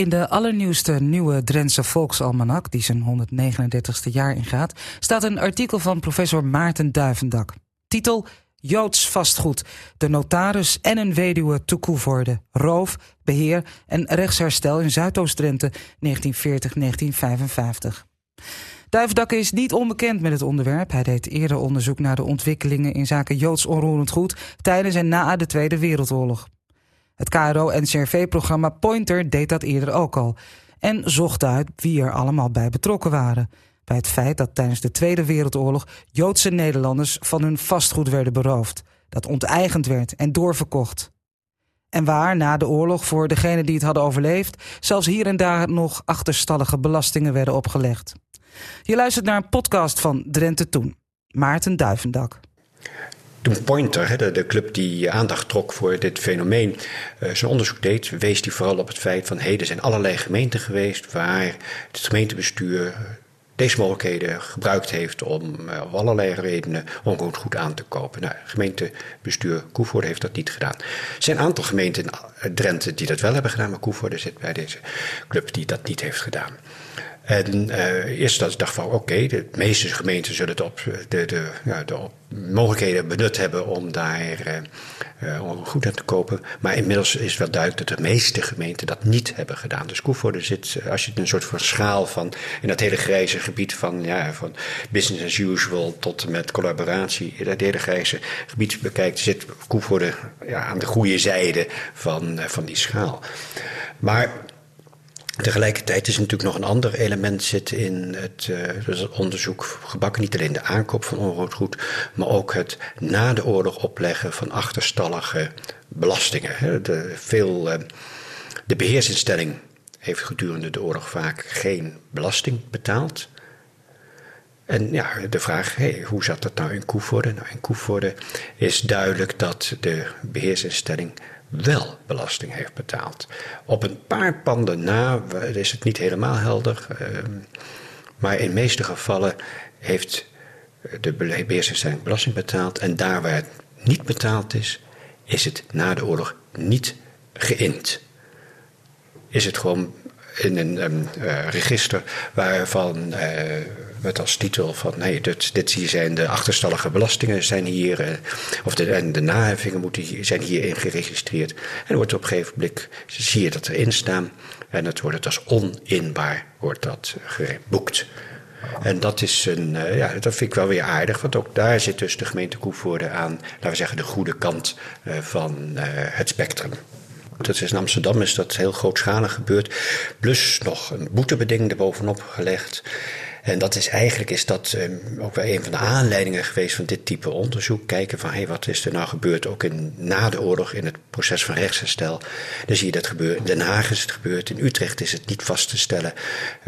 In de allernieuwste nieuwe Drentse Volksalmanak, die zijn 139ste jaar ingaat, staat een artikel van professor Maarten Duivendak. Titel Joods vastgoed, de notaris en een weduwe Koevoorde, roof, beheer en rechtsherstel in Zuidoost-Drenthe 1940-1955. Duivendak is niet onbekend met het onderwerp. Hij deed eerder onderzoek naar de ontwikkelingen in zaken Joods onroerend goed tijdens en na de Tweede Wereldoorlog. Het KRO-NCRV-programma Pointer deed dat eerder ook al. En zocht uit wie er allemaal bij betrokken waren. Bij het feit dat tijdens de Tweede Wereldoorlog Joodse Nederlanders van hun vastgoed werden beroofd. Dat onteigend werd en doorverkocht. En waar na de oorlog voor degenen die het hadden overleefd... zelfs hier en daar nog achterstallige belastingen werden opgelegd. Je luistert naar een podcast van Drenthe Toen. Maarten Duivendak. Toen Pointer, de, club die aandacht trok voor dit fenomeen, uh, zijn onderzoek deed, wees hij vooral op het feit van er zijn allerlei gemeenten geweest waar het gemeentebestuur deze mogelijkheden gebruikt heeft om uh, op allerlei redenen onroerend goed aan te kopen. Nou, gemeentebestuur Koevoorde heeft dat niet gedaan. Er zijn een aantal gemeenten in Drenthe die dat wel hebben gedaan, maar Koevoorde zit bij deze club die dat niet heeft gedaan. En uh, eerst dat ik dacht van oké, de meeste gemeenten zullen het op de, de, ja, de mogelijkheden benut hebben om daar goed aan te kopen. Maar inmiddels is wel duidelijk dat de meeste gemeenten dat niet hebben gedaan. Dus Koevoorde zit, als je een soort van schaal van in dat hele grijze gebied van, ja, van business as usual tot met collaboratie, dat hele grijze gebied bekijkt, zit Koevoorde ja, aan de goede zijde van, van die schaal. Maar Tegelijkertijd is natuurlijk nog een ander element zit in het, uh, dus onderzoek gebakken. Niet alleen de aankoop van onroerend goed, maar ook het na de oorlog opleggen van achterstallige belastingen. De, veel, uh, de beheersinstelling heeft gedurende de oorlog vaak geen belasting betaald. En ja, de vraag, hey, hoe zat dat nou in Koevoorde? Nou, in Koevoorde is duidelijk dat de beheersinstelling wel belasting heeft betaald. Op een paar panden na is het niet helemaal helder, ehm, maar in de meeste gevallen heeft de beheersinstelling belasting betaald en daar waar het niet betaald is, is het na de oorlog niet geïnd. Is het gewoon in een um, uh, register waarvan uh, met als titel van nee, dit, dit zijn de achterstallige belastingen zijn hier, uh, of de, en de naheffingen moeten, zijn hierin geregistreerd. En wordt op een gegeven moment, zie je dat erin staan en het wordt het als oninbaar wordt dat geboekt. En dat is een, uh, ja, dat vind ik wel weer aardig, want ook daar zit dus de gemeente Koevoorde aan, laten we zeggen, de goede kant uh, van het spectrum. Dat is in Amsterdam is dat heel grootschalig gebeurd. Plus nog een boetebeding erbovenop gelegd. En dat is eigenlijk is dat um, ook wel een van de aanleidingen geweest van dit type onderzoek. Kijken van hey, wat is er nou gebeurd ook in, na de oorlog in het proces van rechtsherstel. Dan zie je dat gebeuren. In Den Haag is het gebeurd. In Utrecht is het niet vast te stellen.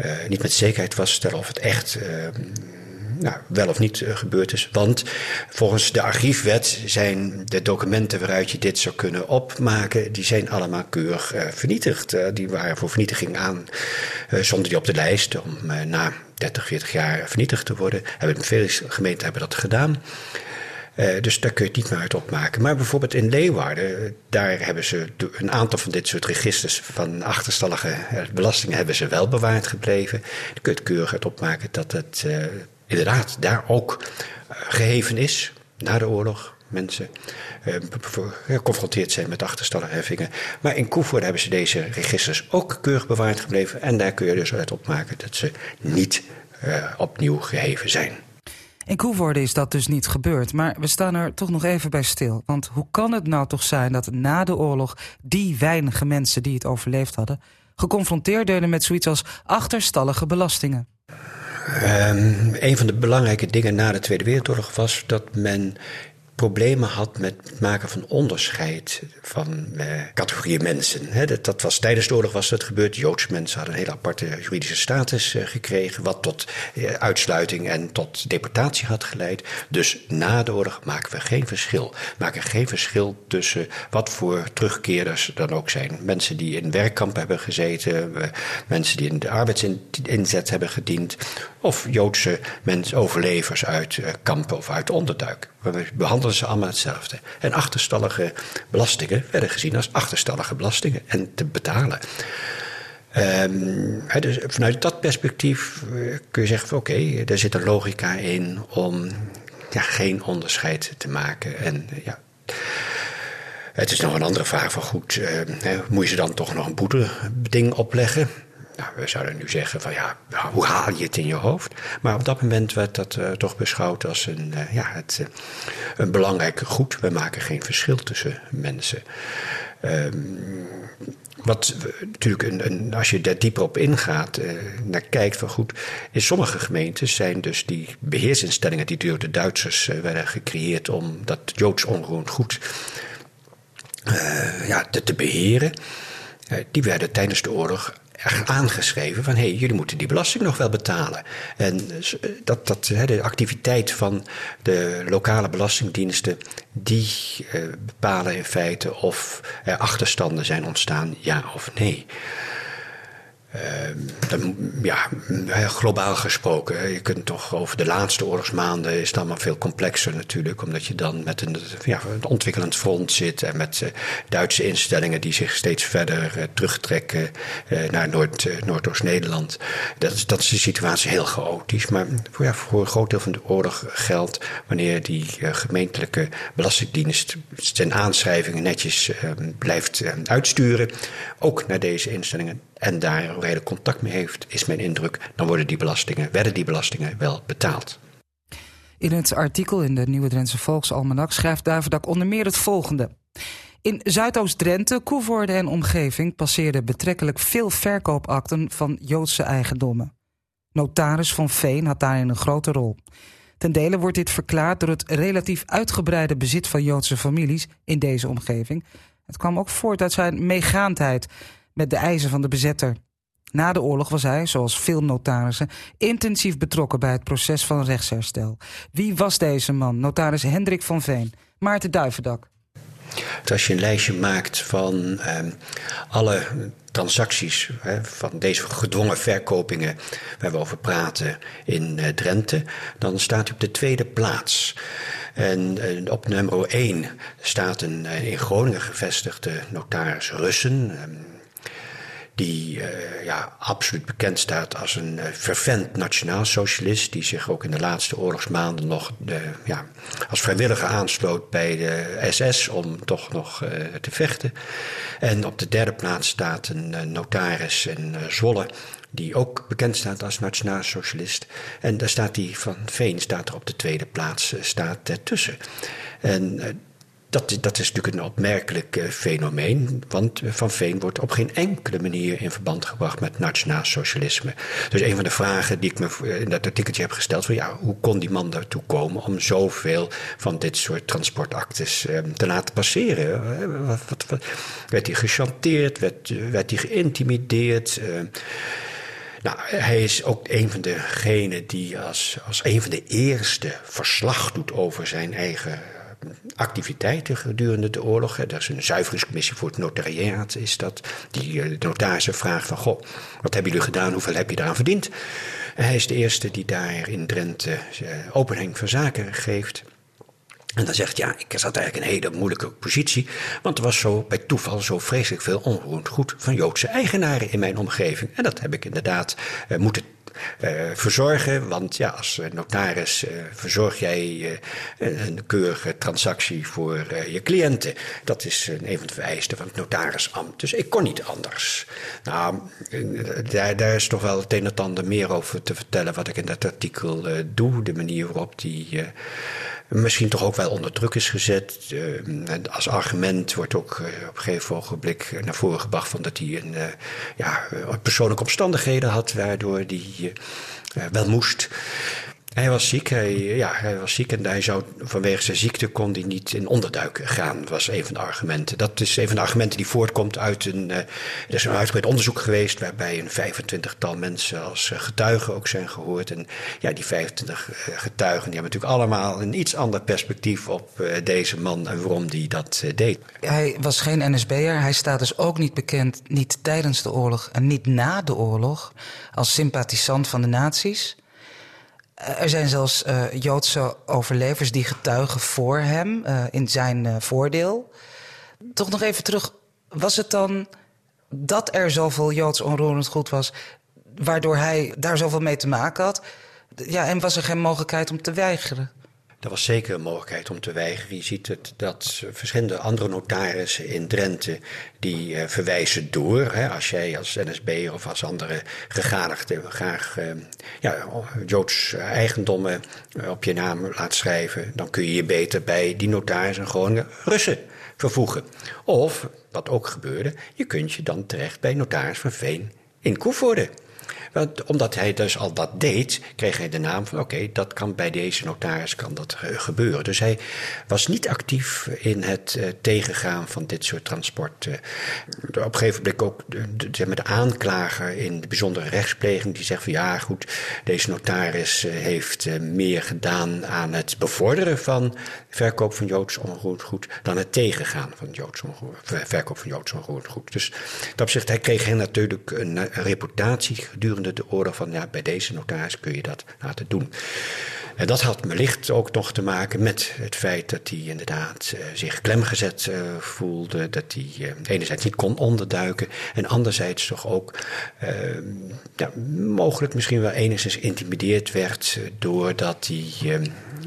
Uh, niet met zekerheid vast te stellen of het echt. Uh, nou, wel of niet uh, gebeurd is. Want volgens de archiefwet zijn de documenten waaruit je dit zou kunnen opmaken, die zijn allemaal keurig uh, vernietigd. Uh, die waren voor vernietiging aan, zonder die op de lijst om na 30, 40 jaar vernietigd te worden. Hebben, veel gemeenten hebben dat gedaan. Uh, dus daar kun je het niet meer uit opmaken. Maar bijvoorbeeld in Leeuwarden, daar hebben ze een aantal van dit soort registers van achterstallige belastingen hebben ze wel bewaard gebleven. Dan kun je het keurig uit opmaken dat het uh, inderdaad daar ook geheven is na de oorlog. Mensen uh, geconfronteerd zijn met achterstallige heffingen. Maar in Koevoorde hebben ze deze registers ook keurig bewaard gebleven. En daar kun je dus uit opmaken dat ze niet uh, opnieuw geheven zijn. In Koevoorde is dat dus niet gebeurd. Maar we staan er toch nog even bij stil. Want hoe kan het nou toch zijn dat na de oorlog die weinige mensen die het overleefd hadden, geconfronteerd werden met zoiets als achterstallige belastingen? Um, een van de belangrijke dingen na de Tweede Wereldoorlog was dat men problemen had met het maken van onderscheid van uh, categorieën mensen. Dat, dat, was tijdens de oorlog was dat gebeurd. Joodse mensen hadden een hele aparte juridische status uh, gekregen, wat tot uh, uitsluiting en tot deportatie had geleid. Dus na de oorlog maken we geen verschil. Maken geen verschil tussen wat voor terugkeerders dan ook zijn. Mensen die in werkkampen hebben gezeten, mensen die in de arbeidsinzet hebben gediend, of Joodse mensen, overlevers uit kampen of uit onderduik. We behandelen ze allemaal hetzelfde. En achterstallige belastingen werden gezien als achterstallige belastingen en te betalen. Um, dus vanuit dat perspectief eh, kun je zeggen: oké, er zit een logica in om ja, geen onderscheid te maken. En ja. Het is nog een andere vraag van goed, uh, moet je ze dan toch nog een boeteding opleggen? Nou, we zouden nu zeggen van ja, hoe haal je het in je hoofd? Maar op dat moment werd dat uh, toch beschouwd als een, uh, ja, het, uh, een belangrijk goed. We maken geen verschil tussen mensen. Um, wat natuurlijk, een, als je daar dieper op ingaat, naar kijkt van goed. In sommige gemeenten zijn dus die beheersinstellingen die door de Duitsers werden gecreëerd om dat Joods onroerend goed ja, te, te beheren. die werden tijdens de oorlog aangeschreven van hey, jullie moeten die belasting nog wel betalen. En eh, dat, dat, de activiteit van de lokale belastingdiensten, die eh, bepalen in feite of er achterstanden zijn ontstaan, ja of nee. Uh, ja, globaal gesproken, je kunt toch over de laatste oorlogsmaanden is het allemaal veel complexer natuurlijk, omdat je dan met een, ja, een ontwikkelend front zit en met uh, Duitse instellingen die zich steeds verder terugtrekken naar Noord, Noordoost-Nederland. Dat, is, dat is de situatie heel chaotisch, maar voor, ja, voor een groot deel van de oorlog geldt wanneer die gemeentelijke belastingdienst zijn aanschrijvingen netjes blijft uitsturen, ook naar deze instellingen en daar een redelijk contact mee heeft, is mijn indruk, dan worden die belastingen, werden die belastingen wel betaald. In het artikel in de Nieuwe Drentse Volksalmanak schrijft Duivendak onder meer het volgende. In Zuidoost-Drenthe, Koevoorde en omgeving passeerden betrekkelijk veel verkoopakten van Joodse eigendommen. Notaris van Veen had daarin een grote rol. Ten dele wordt dit verklaard door het relatief uitgebreide bezit van Joodse families in deze omgeving. Het kwam ook voort uit zijn meegaandheid met de eisen van de bezetter. Na de oorlog was hij, zoals veel notarissen, intensief betrokken bij het proces van rechtsherstel. Wie was deze man? Notaris Hendrik van Veen. Maarten Duivendak. Als je een lijstje maakt van eh, alle transacties, hè, van deze gedwongen verkopingen waar we over praten in uh, Drenthe, dan staat hij op de tweede plaats. En uh, op nummer 1 staat een uh, in Groningen gevestigde notaris Russen. Die uh, ja, absoluut bekend staat als een uh, fervent nationaal-socialist, die zich ook in de laatste oorlogsmaanden nog ja, als vrijwilliger aansloot bij de SS om toch nog uh, te vechten. En op de derde plaats staat een notaris in Zwolle, die ook bekend staat als nationaal-socialist. En daar staat die van Veen staat er op de tweede plaats staat ertussen. En dat, dat is natuurlijk een opmerkelijk uh, fenomeen, want Van Veen wordt op geen enkele manier in verband gebracht met nationaal socialisme. Dus een van de vragen die ik me in dat artikeltje heb gesteld, van ja, hoe kon die man daartoe komen om zoveel van dit soort transportactes uh, te laten passeren? Werd hij gechanteerd, werd, werd hij geïntimideerd? Nou, hij is ook een van degenen die als, als een van de eerste verslag doet over zijn eigen activiteiten gedurende de oorlog. Er is een zuiveringscommissie voor het notariaat, is dat. Die eh, de notarissen vraagt van, goh, wat hebben jullie gedaan, hoeveel heb je eraan verdiend? En hij is de eerste die daar in Drenthe uh, openheid van zaken geeft. En dan zegt, ja, ik zat eigenlijk een hele moeilijke positie. Want er was zo bij toeval zo vreselijk veel onroerend goed van Joodse eigenaren in mijn omgeving. En dat heb ik inderdaad uh, moeten verzorgen. Want ja, als notaris uh, verzorg jij een keurige transactie voor je cliënten. Dat is een van de vereisten van het notarisambt. Dus ik kon niet anders. Nou, daar, daar is toch wel het een en ander meer over te vertellen wat ik in dat artikel doe. De manier waarop die misschien toch ook wel onder druk is gezet. Uh, als argument wordt ook uh, op een gegeven ogenblik naar voren gebracht van dat hij een, uh, ja, persoonlijke omstandigheden had waardoor hij wel moest. Hij was ziek, hij, ja, hij was ziek en hij zou vanwege zijn ziekte kon hij niet in onderduik gaan, was een van de argumenten. Dat is een van de argumenten die voortkomt uit een, uh, er is een uitgebreid onderzoek geweest waarbij een 25-tal mensen als uh, getuigen ook zijn gehoord. En ja, die 25 uh, getuigen die hebben natuurlijk allemaal een iets ander perspectief op deze man en waarom die dat deed. Hij was geen NSB'er, hij staat dus ook niet bekend, niet tijdens de oorlog en niet na de oorlog, als sympathisant van de nazi's. Eh, er zijn zelfs uh, Joodse overlevers die getuigen voor hem uh, in zijn voordeel. Toch nog even terug. Was het dan. dat er zoveel Joods onroerend goed was, waardoor hij daar zoveel mee te maken had. Ja, en was er geen mogelijkheid om te weigeren? Er was zeker een mogelijkheid om te weigeren. Je ziet het, dat verschillende andere notarissen in Drenthe die uh, verwijzen door. Hè, als jij als NSB of als andere gegadigde graag uh, ja, Joods eigendommen op je naam laat schrijven, dan kun je je beter bij die notarissen gewoon Russen vervoegen. Of, wat ook gebeurde, je kunt je dan terecht bij notaris van Veen in Koevoorde. Want omdat hij dus al dat deed, kreeg hij de naam van: oké, dat kan bij deze notaris kan dat gebeuren. Dus hij was niet actief in het uh, tegengaan van dit soort transport. Uh, op een gegeven moment ook de, de, de, aanklager in de bijzondere rechtspleging, die zegt van ja, goed, deze notaris heeft meer gedaan aan het bevorderen van verkoop van Joods onroerend goed dan het tegengaan van Joods verkoop van Joods onroerend goed. Dus dat opzicht, hij kreeg natuurlijk een reputatie gedurende de oorlog van ja, bij deze notaris kun je dat laten doen. En dat had wellicht ook nog te maken met het feit dat hij inderdaad uh, zich klemgezet uh, voelde. Dat hij uh, enerzijds niet kon onderduiken. En anderzijds toch ook ja, mogelijk misschien wel enigszins geïntimideerd werd. doordat hij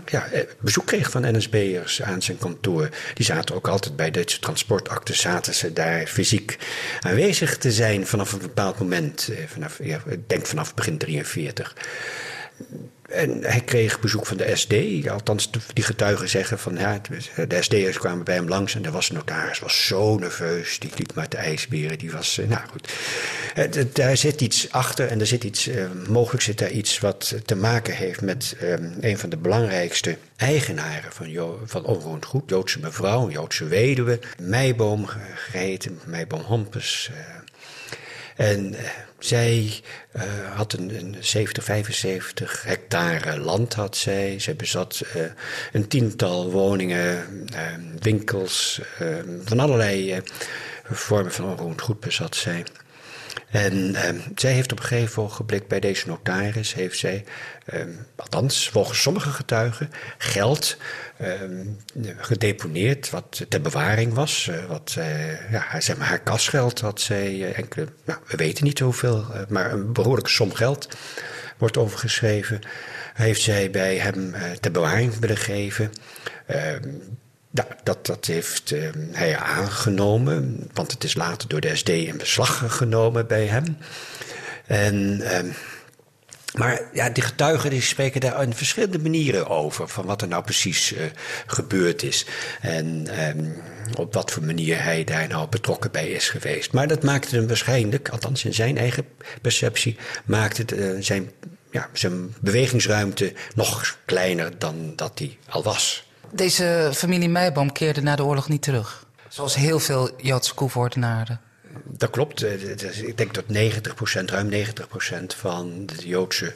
ja, bezoek kreeg van NSB'ers aan zijn kantoor. Die zaten ook altijd bij deze transportakte, zaten ze daar fysiek aanwezig te zijn vanaf een bepaald moment. vanaf, ja, ik denk vanaf begin 43. En hij kreeg bezoek van de SD. Althans, die getuigen zeggen van ja, de SD'ers kwamen bij hem langs en de was notaris was zo nerveus. Die liep maar te ijsberen. Die was, nou goed. Daar zit iets achter en er zit iets, mogelijk zit daar iets wat te maken heeft met een van de belangrijkste eigenaren van, jo van onroerend goed. Joodse mevrouw, Joodse weduwe. Meiboom geheten, Meiboom Hompes. En zij uh, had een, een 70, 75 hectare land had zij. Zij bezat uh, een tiental woningen, winkels, van allerlei vormen van onroerend goed bezat zij. En um, zij heeft op een gegeven ogenblik bij deze notaris, heeft zij, um, althans volgens sommige getuigen, geld um, gedeponeerd wat ter bewaring was. Uh, wat, uh, ja, zeg maar haar kasgeld had zij uh, enkele, nou, we weten niet hoeveel, maar een behoorlijke som geld wordt overgeschreven. Heeft zij bij hem ter bewaring willen geven. Nou, dat, dat heeft uh, hij aangenomen, want het is later door de SD in beslag genomen bij hem. En, uh, maar ja, die getuigen die spreken daar op verschillende manieren over, van wat er nou precies uh, gebeurd is. En uh, op wat voor manier hij daar nou betrokken bij is geweest. Maar dat maakte hem waarschijnlijk, althans in zijn eigen perceptie, maakte het, uh, zijn, ja, zijn bewegingsruimte nog kleiner dan dat hij al was. Deze familie Meiboom keerde na de oorlog niet terug. Zoals heel veel Joodse koevoortenaren. Dat klopt. Ik denk dat 90%, ruim 90% van de Joodse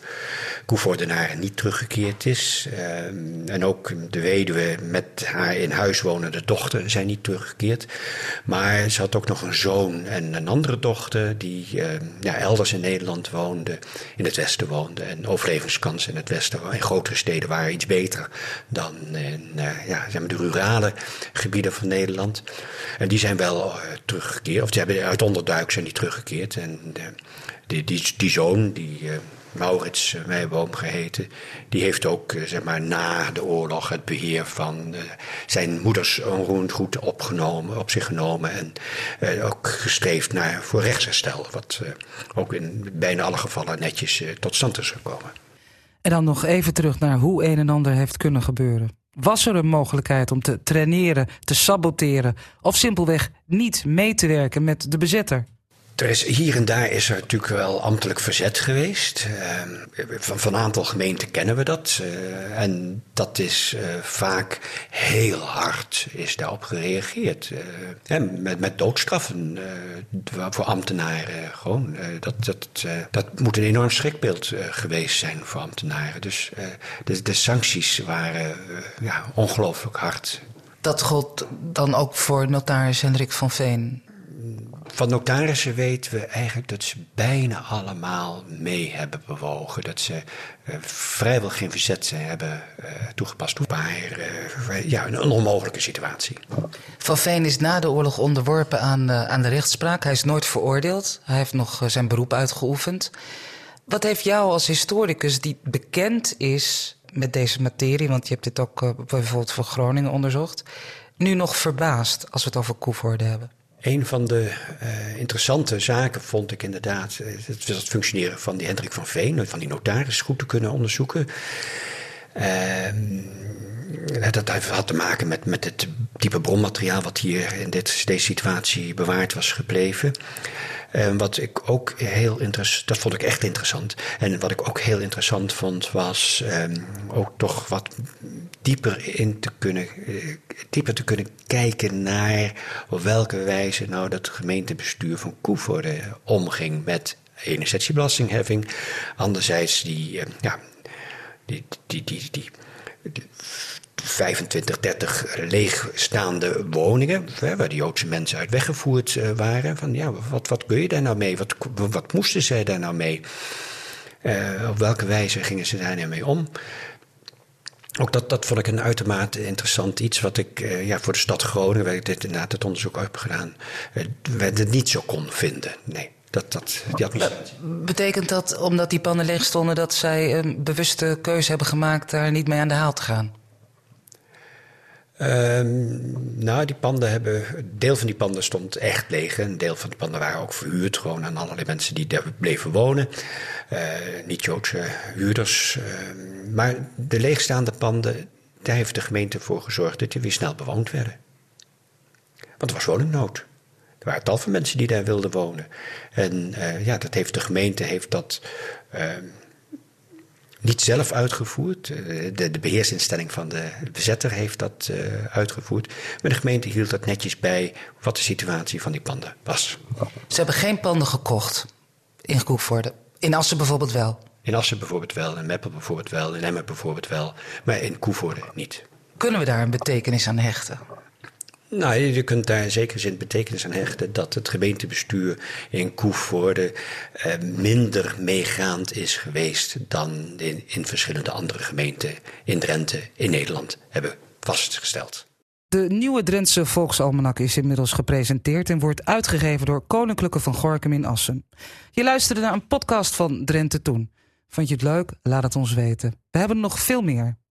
koevoordenaren niet teruggekeerd is. En ook de weduwe met haar in huis wonende dochter zijn niet teruggekeerd. Maar ze had ook nog een zoon en een andere dochter die ja, elders in Nederland woonde, in het westen woonde. En overlevingskansen in het westen, in grotere steden, waren iets beter dan in ja, zeg maar de rurale gebieden van Nederland. En die zijn wel teruggekeerd, of die hebben uit onderduik zijn die teruggekeerd. En die, die, die zoon, die uh, Maurits Meiboom geheten, die heeft ook uh, zeg maar, na de oorlog het beheer van zijn moeders onroerend goed opgenomen, op zich genomen. En ook gestreefd naar voor rechtsherstel, wat ook in bijna alle gevallen netjes tot stand is gekomen. En dan nog even terug naar hoe een en ander heeft kunnen gebeuren. Was er een mogelijkheid om te traineren, te saboteren of simpelweg niet mee te werken met de bezetter? Er is, hier en daar is er natuurlijk wel ambtelijk verzet geweest. Uh, van, een aantal gemeenten kennen we dat. Uh, en dat is uh, vaak heel hard is daarop gereageerd. met, met doodstraffen voor ambtenaren. Gewoon, dat, dat, dat moet een enorm schrikbeeld geweest zijn voor ambtenaren. Dus de, de sancties waren ja, ongelooflijk hard. Dat gold dan ook voor notaris Hendrik van Veen? Van notarissen weten we eigenlijk dat ze bijna allemaal mee hebben bewogen. Dat ze uh, vrijwel geen verzet hebben uh, toegepast. Maar uh, ja, een, een, onmogelijke situatie. Van Veen is na de oorlog onderworpen aan, aan de rechtspraak. Hij is nooit veroordeeld. Hij heeft nog zijn beroep uitgeoefend. Wat heeft jou als historicus die bekend is met deze materie, want je hebt dit ook bijvoorbeeld voor Groningen onderzocht, nu nog verbaasd als we het over Koevoorde hebben? Een van de uh, interessante zaken vond ik inderdaad het, het functioneren van die Hendrik van Veen, van die notaris, goed te kunnen onderzoeken. Uh, dat had te maken met, met het type bronmateriaal wat hier in dit, deze situatie bewaard was gebleven. En wat ik ook heel interessant, dat vond ik echt interessant. En wat ik ook heel interessant vond, was um, ook toch wat dieper in te kunnen, uh, dieper te kunnen kijken naar op welke wijze nou dat gemeentebestuur van Koevoorde omging met enerzijds die belastingheffing, anderzijds die, uh, ja, die, die, die 25, 30 leegstaande woningen, waar de Joodse mensen uit weggevoerd uh, waren. Van ja, wat, wat kun je daar nou mee? Wat, wat moesten zij daar nou mee? Uh, op welke wijze gingen ze daar nou mee om? Ook dat, dat vond ik een uitermate interessant iets wat ik uh, ja, voor de stad Groningen, waar ik dit inderdaad het onderzoek heb gedaan, uh, het niet zo kon vinden. Nee. Dat, dat. Betekent dat, omdat die pannen leeg stonden, dat zij een bewuste keuze hebben gemaakt daar niet mee aan de haal te gaan? Um, nou, die panden hebben. Een deel van die panden stond echt leeg. Een deel van die panden waren ook verhuurd. Gewoon aan allerlei mensen die daar bleven wonen. Uh, niet Joodse huurders. Uh, maar de leegstaande panden. Daar heeft de gemeente voor gezorgd dat die weer snel bewoond werden. Want er was woningnood. Er waren tal van mensen die daar wilden wonen. En uh, ja, dat heeft de gemeente heeft dat niet zelf uitgevoerd. De, de beheersinstelling van de bezetter heeft dat uh, uitgevoerd. Maar de gemeente hield dat netjes bij wat de situatie van die panden was. Ze hebben geen panden gekocht in Koevoorde. In Assen bijvoorbeeld wel? In Assen bijvoorbeeld wel, in Meppel bijvoorbeeld wel, in Emmen bijvoorbeeld wel. Maar in Koevoorde niet. Kunnen we daar een betekenis aan hechten? Nou, je kunt daar zeker zin betekenis aan hechten dat het gemeentebestuur in Koevoorde eh, minder meegaand is geweest dan in, in verschillende andere gemeenten in Drenthe, in Nederland, hebben vastgesteld. De nieuwe Drentse Volksalmanak is inmiddels gepresenteerd en wordt uitgegeven door Koninklijke van Gorkum in Assen. Je luisterde naar een podcast van Drenthe Toen. Vond je het leuk? Laat het ons weten. We hebben nog veel meer.